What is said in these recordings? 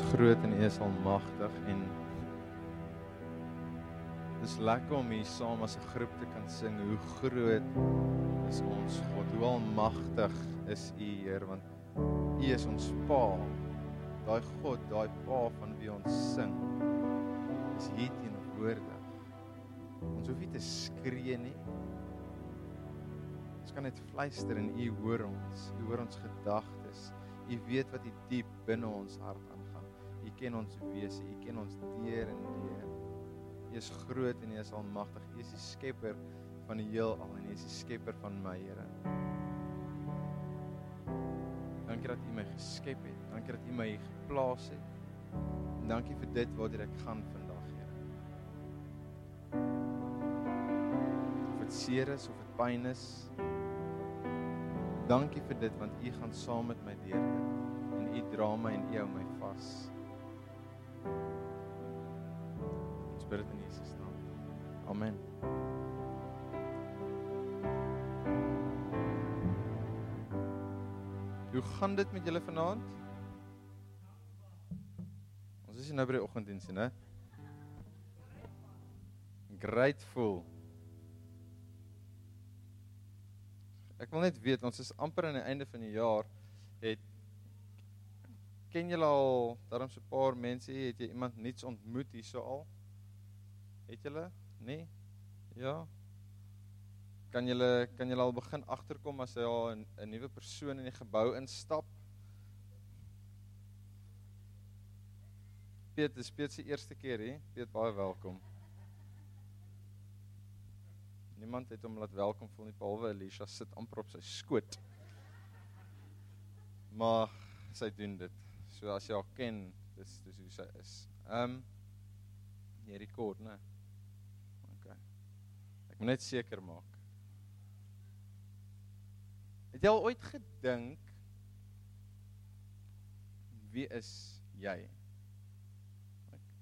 Is groot en U is almagtig en Dis lekker om hier saam as 'n groep te kan sing hoe groot is ons God. Hoe almagtig is U, Heer, want U is ons Pa. Daai God, daai Pa van wie ons sing, is hier teenwoordig. Ons hoef nie te skree nie. Ons kan net fluister en U hoor ons. U hoor ons gedagtes. U weet wat hier diep binne ons hart aangaan. U ken ons wese, U ken ons deur en deur. U is groot en U is almagtig. U is die skepper van die heelal en U is die skepper van my, Here. Dankie dat U my geskep het. Dankie dat U my hier geplaas het. En dankie vir dit waartoe ek gaan vandag, Here. Of dit seer is of dit pyn is. Dankie vir dit want U gaan saam met my deur dit. En U dra my en U hou my vas. Ons bid dit in Jesus naam. Amen. Hoe gaan dit met julle vanaand? Ons is nou by die oggenddiens, né? Grateful. Ek wil net weet, ons is amper aan die einde van die jaar. Ken julle al daarom so 'n paar mense, het jy iemand nuuts ontmoet hierso al? Het julle? Nee? Ja. Kan julle kan julle al begin agterkom as hy al 'n nuwe persoon in die gebou instap? Piet, dis Piet se eerste keer hier. Piet, baie welkom. Niemand het hom laat welkom voel nie behalwe Elisha sit amper op sy skoot. Maar sy doen dit. So as jy haar ken, dis dis hoe sy is. Ehm um, jy rekord, né? OK. Ek moet net seker maak. Het jy al ooit gedink wie is jy?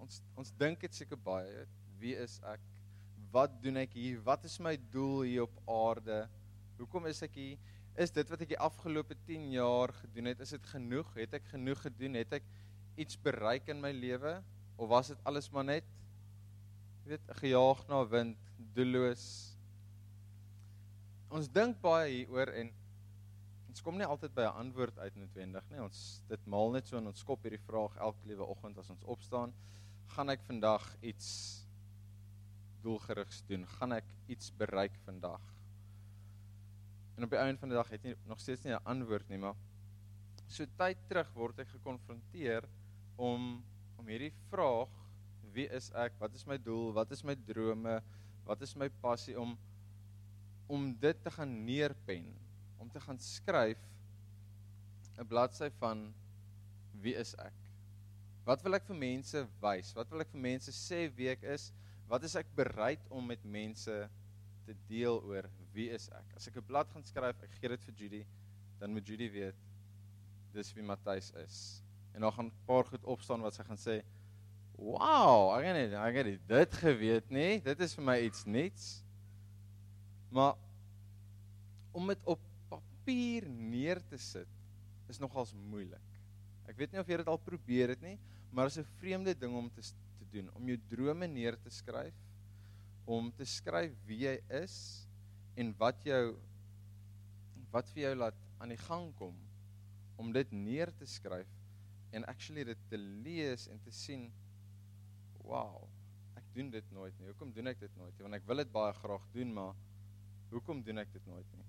Ons ons dink dit seker baie, wie is ek? Wat doen ek hier? Wat is my doel hier op aarde? Hoekom is ek hier? Is dit wat ek die afgelope 10 jaar gedoen het, is dit genoeg? Het ek genoeg gedoen? Het ek iets bereik in my lewe of was dit alles maar net jy weet, gejaag na wind, doelloos? Ons dink baie hieroor en ons kom nie altyd by 'n antwoord uit noodwendig nie. Ons dit maal net so en ons skop hierdie vraag elke liewe oggend as ons opstaan, gaan ek vandag iets doelgerigs doen? Gaan ek iets bereik vandag? En op die einde van die dag het jy nog steeds nie 'n antwoord nie, maar so tyd terug word ek gekonfronteer om om hierdie vraag, wie is ek? Wat is my doel? Wat is my drome? Wat is my passie om om dit te gaan neerpen, om te gaan skryf 'n bladsy van wie is ek? Wat wil ek vir mense wys? Wat wil ek vir mense sê wie ek is? Wat is ek bereid om met mense te deel oor wie is ek? As ek 'n blad gaan skryf, ek gee dit vir Judy, dan moet Judy weet dis wie Matthys is. En dan gaan 'n paar goed opstaan wat sy gaan sê, "Wow, ek het nie ek het dit geweet nie. Dit is vir my iets nuuts." Maar om dit op papier neer te sit is nogals moeilik. Ek weet nie of jy dit al probeer het nie, maar dit is 'n vreemde ding om te te doen, om jou drome neer te skryf, om te skryf wie jy is en wat jou wat vir jou laat aan die gang kom om dit neer te skryf en actually dit te lees en te sien wow ek doen dit nooit nie. Hoekom doen ek dit nooit nie? Want ek wil dit baie graag doen maar hoekom doen ek dit nooit nie?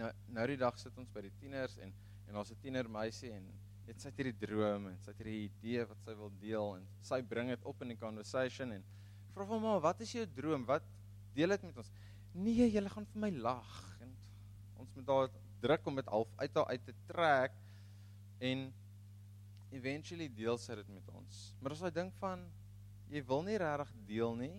Nou nou die dag sit ons by die tieners en en ons 'n tiener meisie en net sy het hierdie droom en sy het hierdie idee wat sy wil deel en sy bring dit op in die conversation en vra hom maar wat is jou droom? Wat deel dit met ons nee jy gaan vir my lag en ons moet daar druk om dit half uit haar uit te trek en eventually deel sy dit met ons maar as jy dink van jy wil nie regtig deel nie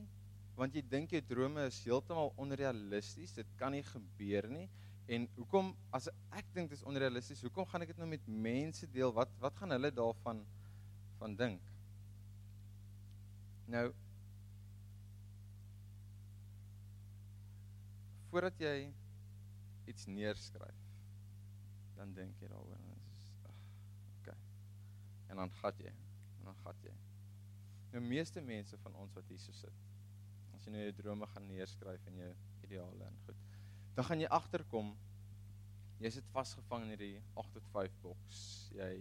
want jy dink jou drome is heeltemal onrealisties dit kan nie gebeur nie En hoekom as ek dink dit is onrealisties, hoekom gaan ek dit nou met mense deel? Wat wat gaan hulle daarvan van dink? Nou voordat jy iets neerskryf, dan dink jy daaroor en dit is ag, okay. en dan gat jy. En dan gat jy. Nou meeste mense van ons wat hier so sit. As jy nou jou drome gaan neerskryf en jou ideale en goed. Dan gaan jy agterkom jy sit vasgevang in hierdie 8 tot 5 boks. Jy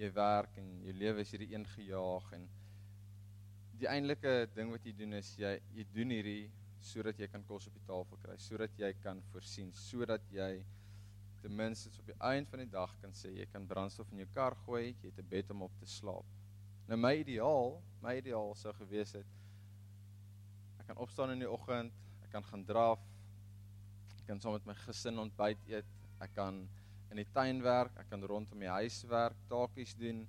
jy werk en jou lewe is hierdie een gejaag en die eintlike ding wat jy doen is jy jy doen hierdie sodat jy kan kos op die tafel kry, sodat jy kan voorsien, sodat jy ten minste op die einde van die dag kan sê jy kan brandstof in jou kar gooi, jy het 'n bed om op te slaap. Nou my ideaal, my ideaal sou gewees het ek kan opstaan in die oggend, ek kan gaan draf, ek kan saam met my gesin ontbyt eet, ek kan in die tuin werk, ek kan rondom die huis werk, taakies doen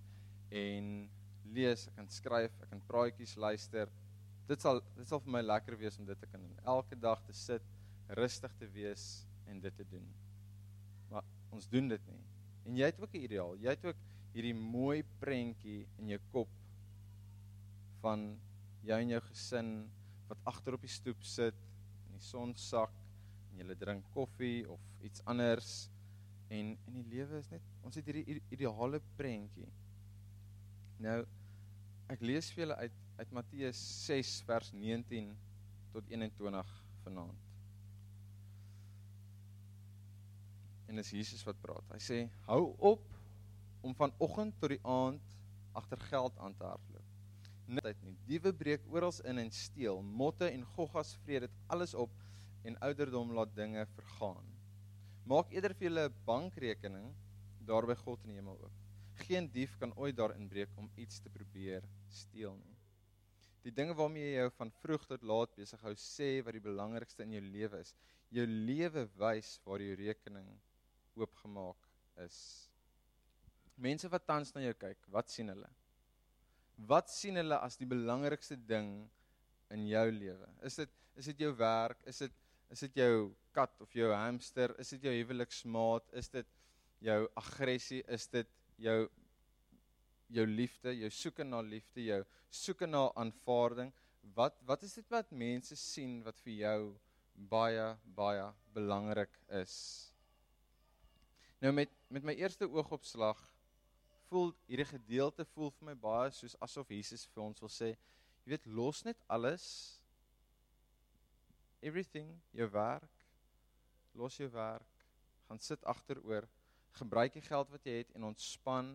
en lees, ek kan skryf, ek kan praatjies luister. Dit sal dit sal vir my lekker wees om dit te kan doen. Elke dag te sit, rustig te wees en dit te doen. Maar ons doen dit nie. En jy het ook 'n ideaal. Jy het ook hierdie mooi prentjie in jou kop van jou en jou gesin wat agter op die stoep sit in die son sak en jy drink koffie of iets anders en in die lewe is net ons het hierdie ideale prentjie. Nou ek lees vir julle uit uit Matteus 6 vers 19 tot 21 vanaand. En dis Jesus wat praat. Hy sê: "Hou op om vanoggend tot die aand agter geld aan te hardloop. Net nie. Diewe breek oral in en steel. Motte en goggas vreet dit alles op en ouderdom laat dinge vergaan. Maak eerder vir julle 'n bankrekening daar by God in die hemel oop. Geen dief kan ooit daarin breek om iets te probeer steel nie. Die dinge waarmee jy jou van vroeg tot laat besig hou, sê wat die belangrikste in jou lewe is. Jou lewe wys waar jou rekening oopgemaak is. Mense wat tans na jou kyk, wat sien hulle? Wat sien hulle as die belangrikste ding in jou lewe? Is dit is dit jou werk? Is dit is dit jou kat of jou hamster? Is dit jou huweliksmaat? Is dit jou aggressie? Is dit jou jou liefde, jou soeke na liefde, jou soeke na aanvaarding. Wat wat is dit wat mense sien wat vir jou baie baie belangrik is? Nou met met my eerste oogopslag voel hierdie gedeelte voel vir my baie soos asof Jesus vir ons wil sê, jy weet, los net alles everything, jou werk, los jou werk, gaan sit agteroor, gebruik die geld wat jy het en ontspan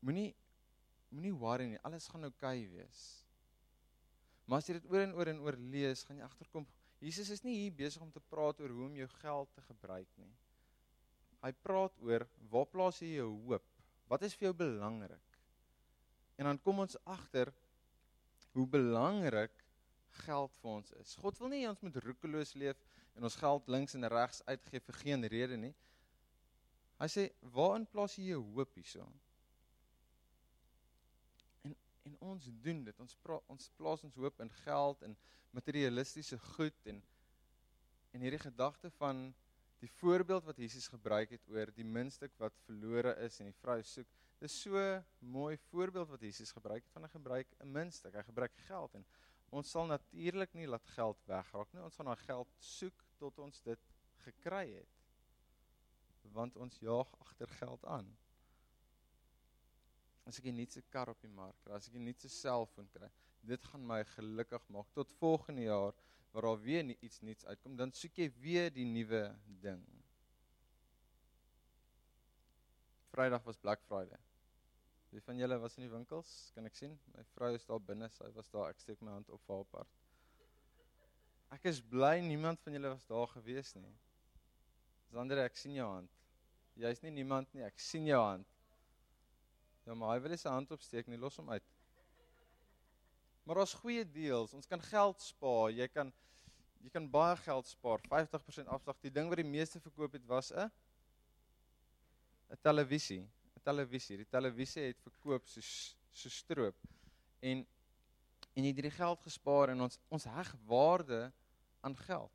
Moenie moenie worry nie, alles gaan oukei okay wees. Maar as jy dit oor en oor en oor lees, gaan jy agterkom Jesus is nie hier besig om te praat oor hoe om jou geld te gebruik nie. Hy praat oor waar plaas jy jou hoop? Wat is vir jou belangrik? En dan kom ons agter hoe belangrik geld vir ons is. God wil nie ons moet roekeloos leef en ons geld links en regs uitgee vir geen rede nie. Hy sê, "Waarin plaas jy jou hoop hierson?" En ons doen dit. Ons pra, ons plaas ons hoop in geld en materialistiese goed en en hierdie gedagte van die voorbeeld wat Jesus gebruik het oor die muntstuk wat verlore is en die vrou soek. Dis so mooi voorbeeld wat Jesus gebruik het van 'n gebruik 'n muntstuk. Hy gebruik geld en ons sal natuurlik nie laat geld wegraak nie. Ons gaan daai geld soek tot ons dit gekry het. Want ons jaag agter geld aan as ek 'n nuutse kar op die mark kry, as ek 'n nuutse selfoon kry, dit gaan my gelukkig maak tot volgende jaar waar daar weer nie iets nuuts uitkom, dan soek jy weer die nuwe ding. Vrydag was Black Friday. Wie van julle was in die winkels? Kan ek sien? My vrou is daar binne, sy was daar. Ek steek my hand op vir haar part. Ek is bly niemand van julle was daar gewees nie. Sandra, ek sien jou hand. Jy's nie niemand nie, ek sien jou hand. Ja, maar hy wil nie sy hand opsteek nie, los hom uit. Maar daar's goeie deals. Ons kan geld spaar. Jy kan jy kan baie geld spaar. 50% afslag. Die ding wat die meeste verkoop het was 'n 'n televisie. 'n Televisie. Die televisie het verkoop soos so stroop. En en jy het hierdie geld gespaar en ons ons heg waarde aan geld.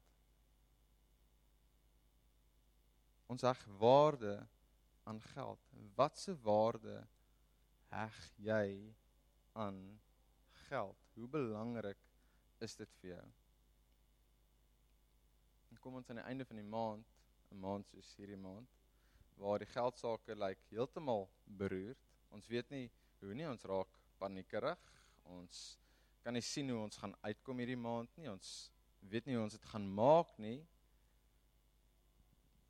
Ons heg waarde aan geld. Wat se waarde heg jy aan geld? Hoe belangrik is dit vir jou? En kom ons aan die einde van die maand, 'n maand soos hierdie maand, waar die geldsaake lyk like, heeltemal beroerd. Ons weet nie hoe nie, ons raak paniekerig. Ons kan nie sien hoe ons gaan uitkom hierdie maand nie. Ons weet nie hoe ons dit gaan maak nie.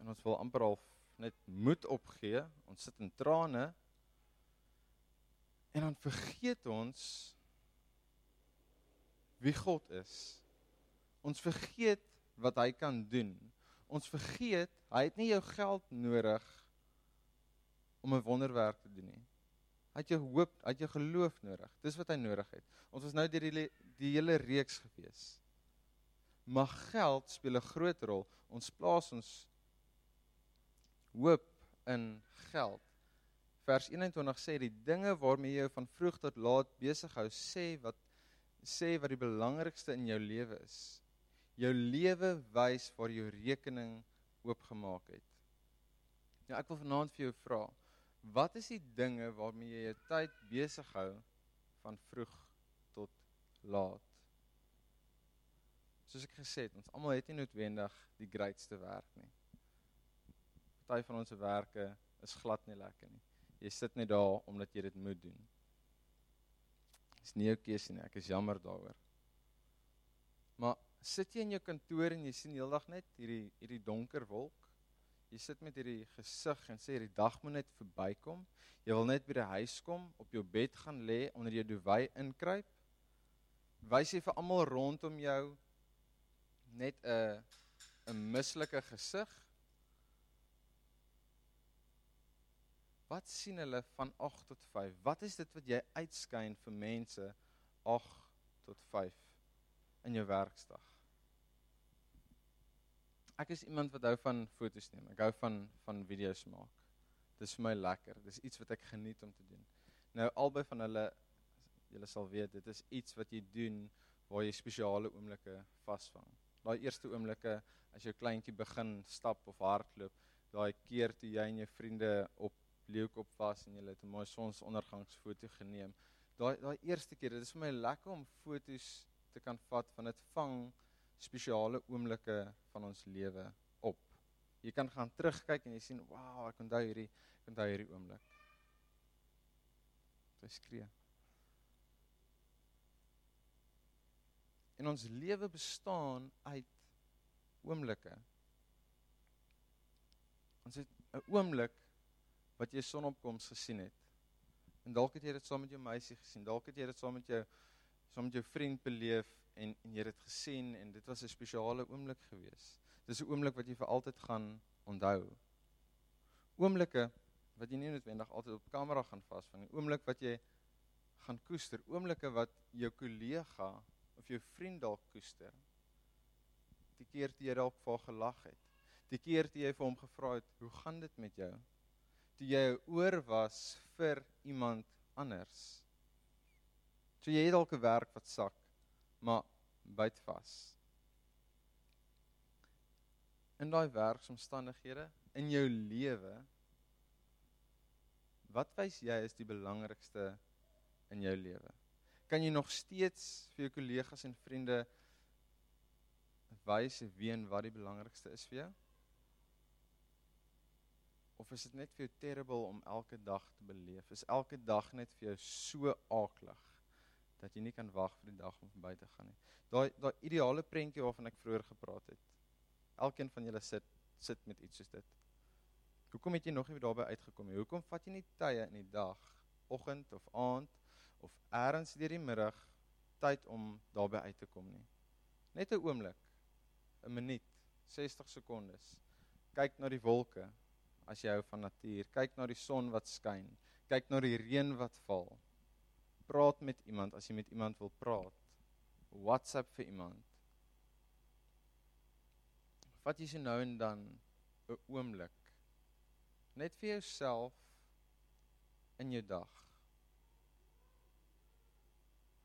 En ons wil amper al net moed opgee. Ons sit in trane. En dan vergeet ons wie God is. Ons vergeet wat hy kan doen. Ons vergeet hy het nie jou geld nodig om 'n wonderwerk te doen nie. Hy het jou hoop, hy het jou geloof nodig. Dis wat hy nodig het. Ons was nou deur die die hele reeks gewees. Maar geld speel 'n groot rol. Ons plaas ons hoop in geld. Vers 21 sê die dinge waarmee jy van vroeg tot laat besig hou, sê wat sê wat die belangrikste in jou lewe is. Jou lewe wys waar jou rekening oopgemaak het. Ja, ek wil vanaand vir jou vra, wat is die dinge waarmee jy jou tyd besig hou van vroeg tot laat? Soos ek gesê het, ons almal het nie noodwendig die grootste werk nie. Party van ons se werke is glad nie lekker nie. Jy sit net daar omdat jy dit moet doen. Dis nie jou keuse nie. Ek is jammer daaroor. Maar sit jy in jou kantoor en jy sien heeldag net hierdie hierdie donker wolk? Jy sit met hierdie gesig en sê hierdie dag moet net verbykom. Jy wil net by die huis kom, op jou bed gaan lê, onder jou duvet inkruip. Wys jy vir almal rondom jou net 'n 'n mislike gesig? Wat sien hulle van 8 tot 5? Wat is dit wat jy uitskyn vir mense 8 tot 5 in jou werksdag? Ek is iemand wat hou van fotos neem. Ek hou van van video's maak. Dis vir my lekker. Dis iets wat ek geniet om te doen. Nou albei van hulle julle sal weet, dit is iets wat jy doen waar jy spesiale oomblikke vasvang. Daai eerste oomblikke as jou kleintjie begin stap of hardloop, daai keer toe jy en jou vriende op leeukop was en jy het 'n mooi sonsondergangsfoto geneem. Daai daai eerste keer, dit is vir my lekker om fotos te kan vat van dit vang spesiale oomblikke van ons lewe op. Jy kan gaan terugkyk en jy sien, "Wow, ek onthou hierdie, ek onthou hierdie oomblik." Sy skree. En ons lewe bestaan uit oomblikke. Ons het 'n oomblik wat jy sonopkoms gesien het. En dalk het jy dit saam met jou meisie gesien, dalk het jy dit saam met jou saam met jou vriend beleef en en jy het dit gesien en dit was 'n spesiale oomblik geweest. Dis 'n oomblik wat jy vir altyd gaan onthou. Oomblikke wat jy nie noodwendig altyd op kamera gaan vasvang nie. Oomblik wat jy gaan koester, oomblikke wat jou kollega of jou vriend dalk koester. Die keer toe jy dalk vir gelag het. Die keer toe jy vir hom gevra het, "Hoe gaan dit met jou?" Toe jy oor was vir iemand anders. Toe jy dalk 'n werk wat sak maar byt vas. In daai werksomstandighede in jou lewe wat wys jy is die belangrikste in jou lewe? Kan jy nog steeds vir jou kollegas en vriende wys wie en wat die belangrikste is vir jou? Of is dit net vir jou terrible om elke dag te beleef? Is elke dag net vir jou so aaklig? dat jy nie kan wag vir die dag om verby te gaan nie. Daai daai ideale prentjie waarvan ek vroeër gepraat het. Elkeen van julle sit sit met iets soos dit. Hoekom het jy nog nie daarby uitgekom nie? Hoekom vat jy nie tye in die dag, oggend of aand of eers deur die middag tyd om daarby uit te kom nie? Net 'n oomblik, 'n minuut, 60 sekondes. Kyk na die wolke as jy hou van natuur. Kyk na die son wat skyn. Kyk na die reën wat val praat met iemand as jy met iemand wil praat. WhatsApp vir iemand. Vat jy se nou en dan 'n oomblik net vir jouself in jou dag.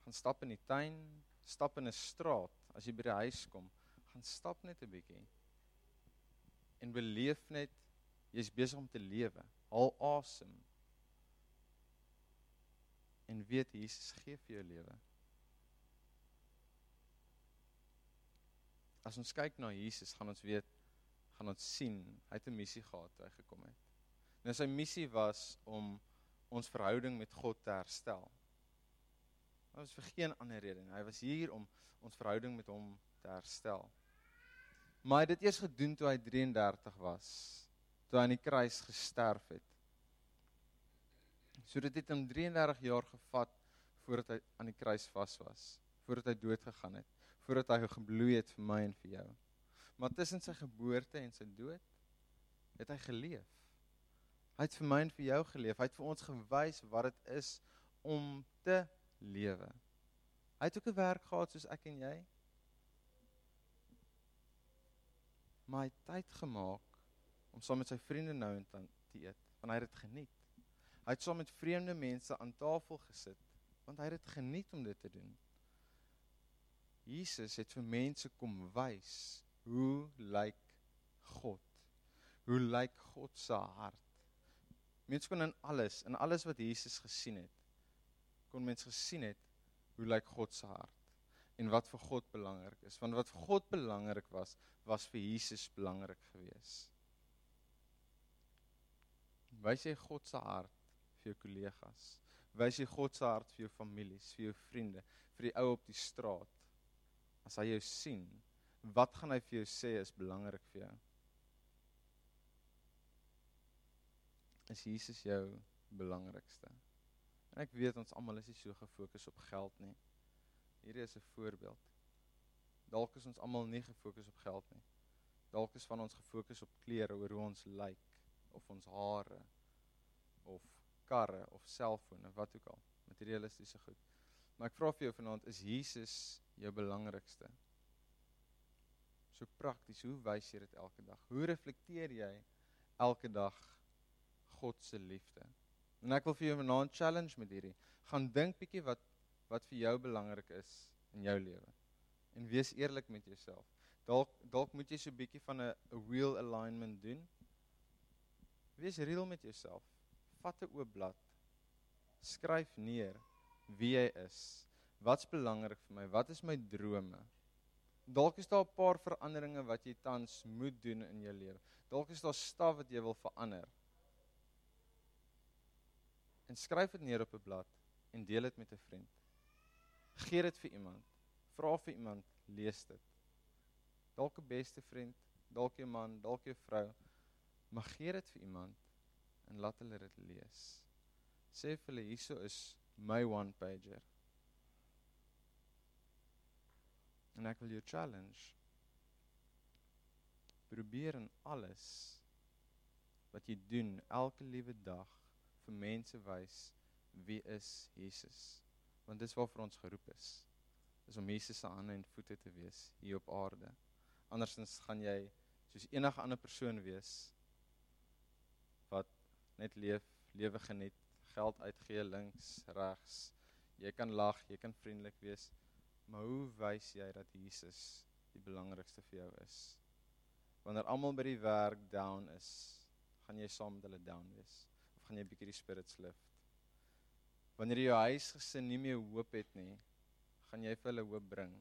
Gaan stap in die tuin, stap in 'n straat as jy by die huis kom, gaan stap net 'n bietjie en beleef net jy's besig om te lewe. Haal asem. En weet Jesus gee vir jou lewe. As ons kyk na Jesus, gaan ons weet gaan ons sien hy het 'n missie gehad toe hy gekom het. Nou sy missie was om ons verhouding met God te herstel. Dit was vir geen ander rede nie. Hy was hier om ons verhouding met hom te herstel. Maar hy het dit eers gedoen toe hy 33 was, toe hy aan die kruis gesterf het. So dit het hom 33 jaar gevat voordat hy aan die kruis vas was, voordat hy dood gegaan het, voordat hy gebloei het vir my en vir jou. Maar tussen sy geboorte en sy dood het hy geleef. Hy het vir my en vir jou geleef. Hy het vir ons gewys wat dit is om te lewe. Hy het ook 'n werk gehad soos ek en jy. Maar hy het tyd gemaak om saam met sy vriende nou en dan te eet, want hy het dit geniet. Hy het saam met vreemde mense aan tafel gesit, want hy het dit geniet om dit te doen. Jesus het vir mense kom wys hoe lyk God? Hoe lyk God se hart? Mense kon in alles, in alles wat Jesus gesien het, kon mens gesien het hoe lyk God se hart en wat vir God belangrik is. Want wat vir God belangrik was, was vir Jesus belangrik geweest. Wys jy God se hart vir jou kollegas? Wys jy God se hart vir jou families, vir jou vriende, vir die ou op die straat? As hy jou sien, wat gaan hy vir jou sê is belangrik vir jou? Is Jesus jou belangrikste? En ek weet ons almal is nie so gefokus op geld nie. Hierdie is 'n voorbeeld. Dalk is ons almal nie gefokus op geld nie. Dalk is van ons gefokus op klere, oor hoe ons lyk of ons hare of karre of selfone, wat ook al, materialistiese goed. Maar ek vra vir jou vanaand, is Jesus jou belangrikste? So prakties, hoe wys jy dit elke dag? Hoe reflekteer jy elke dag God se liefde? En ek wil vir jou vanaand challenge met hierdie. Gaan dink bietjie wat wat vir jou belangrik is in jou lewe. En wees eerlik met jouself. Dalk dalk moet jy so 'n bietjie van 'n wheel alignment doen. Wees reël met jouself. Vat 'n oop blad. Skryf neer wie jy is. Wat's belangrik vir my? Wat is my drome? Dalk is daar 'n paar veranderinge wat jy tans moet doen in jou lewe. Dalk is daar staf wat jy wil verander en skryf dit neer op 'n blad en deel dit met 'n vriend. Gee dit vir iemand. Vra vir iemand, lees dit. Dalk 'n beste vriend, dalk jou man, dalk jou vrou, maar gee dit vir iemand en laat hulle dit lees. Sê vir hulle hierso is my one pager. En ek wil jou challenge. Probeer in alles wat jy doen elke liewe dag vir mense wys wie is Jesus. Want dis waarvoor ons geroep is. Is om Jesus se hande en voete te wees hier op aarde. Andersins gaan jy soos enige ander persoon wees net leef, lewe geniet, geld uitgee links, regs. Jy kan lag, jy kan vriendelik wees, maar hoe wys jy dat Jesus die belangrikste vir jou is? Wanneer almal by die werk down is, gaan jy saam met hulle down wees gaan jy 'n bietjie die spirits lift. Wanneer jou huisgesin nie meer hoop het nie, gaan jy vir hulle hoop bring.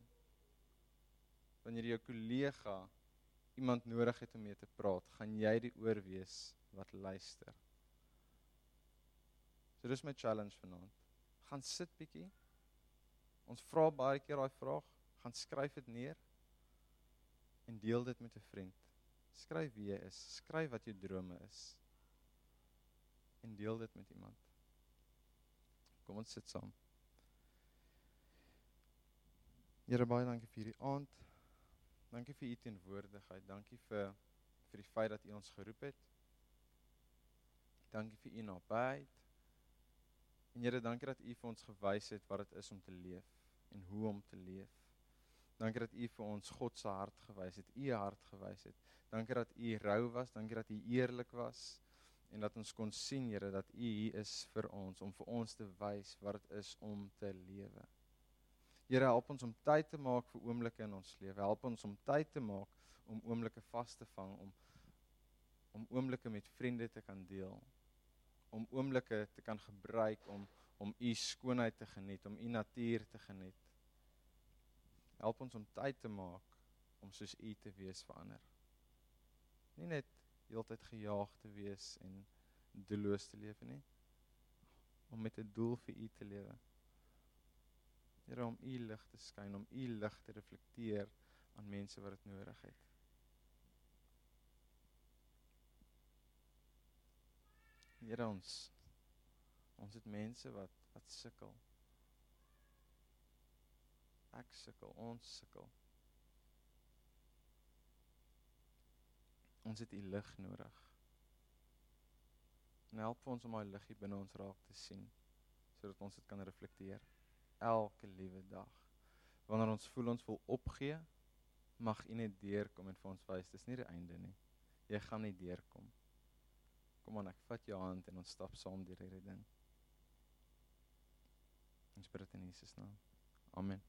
Wanneer jou kollega iemand nodig het om mee te praat, gaan jy die oor wees wat luister. So dis my challenge vanaand. Gaan sit bietjie. Ons vra baie keer daai vraag, gaan skryf dit neer en deel dit met 'n vriend. Skryf wie jy is, skryf wat jou drome is en deel dit met iemand. Kom ons sit saam. Here baie dankie vir hierdie aand. Dankie vir u teenwoordigheid. Dankie vir vir die feit dat u ons geroep het. Dankie vir u nabyheid. En Here, dankie dat u vir ons gewys het wat dit is om te leef en hoe om te leef. Dankie dat u vir ons God se hart gewys het, u hart gewys het. Dankie dat u rou was, dankie dat u eerlik was en dat ons kon sien Here dat U hier is vir ons om vir ons te wys wat dit is om te lewe. Here help ons om tyd te maak vir oomblikke in ons lewe. Help ons om tyd te maak om oomblikke vas te vang om om oomblikke met vriende te kan deel. Om oomblikke te kan gebruik om om U skoonheid te geniet, om U natuur te geniet. Help ons om tyd te maak om soos U te wees vir ander. Nie net heeltyd gejaag te wees en doelloos te leef nie. om met 'n doel vir U te lewe. Here om U lig te skyn, om U lig te reflekteer aan mense wat dit nodig het. Here ons ons het mense wat wat sukkel. Ek sukkel, ons sukkel. Ons het U lig nodig. En help ons om daai liggie binne ons raak te sien sodat ons dit kan reflekteer elke liewe dag. Wanneer ons voel ons wil opgee, mag U net deurkom en vir ons wys dis nie die einde nie. Jy gaan nie deurkom. Kom aan, ek vat jou hand en ons stap saam deur hierdie ding. Ons bid dit in Jesus naam. Amen.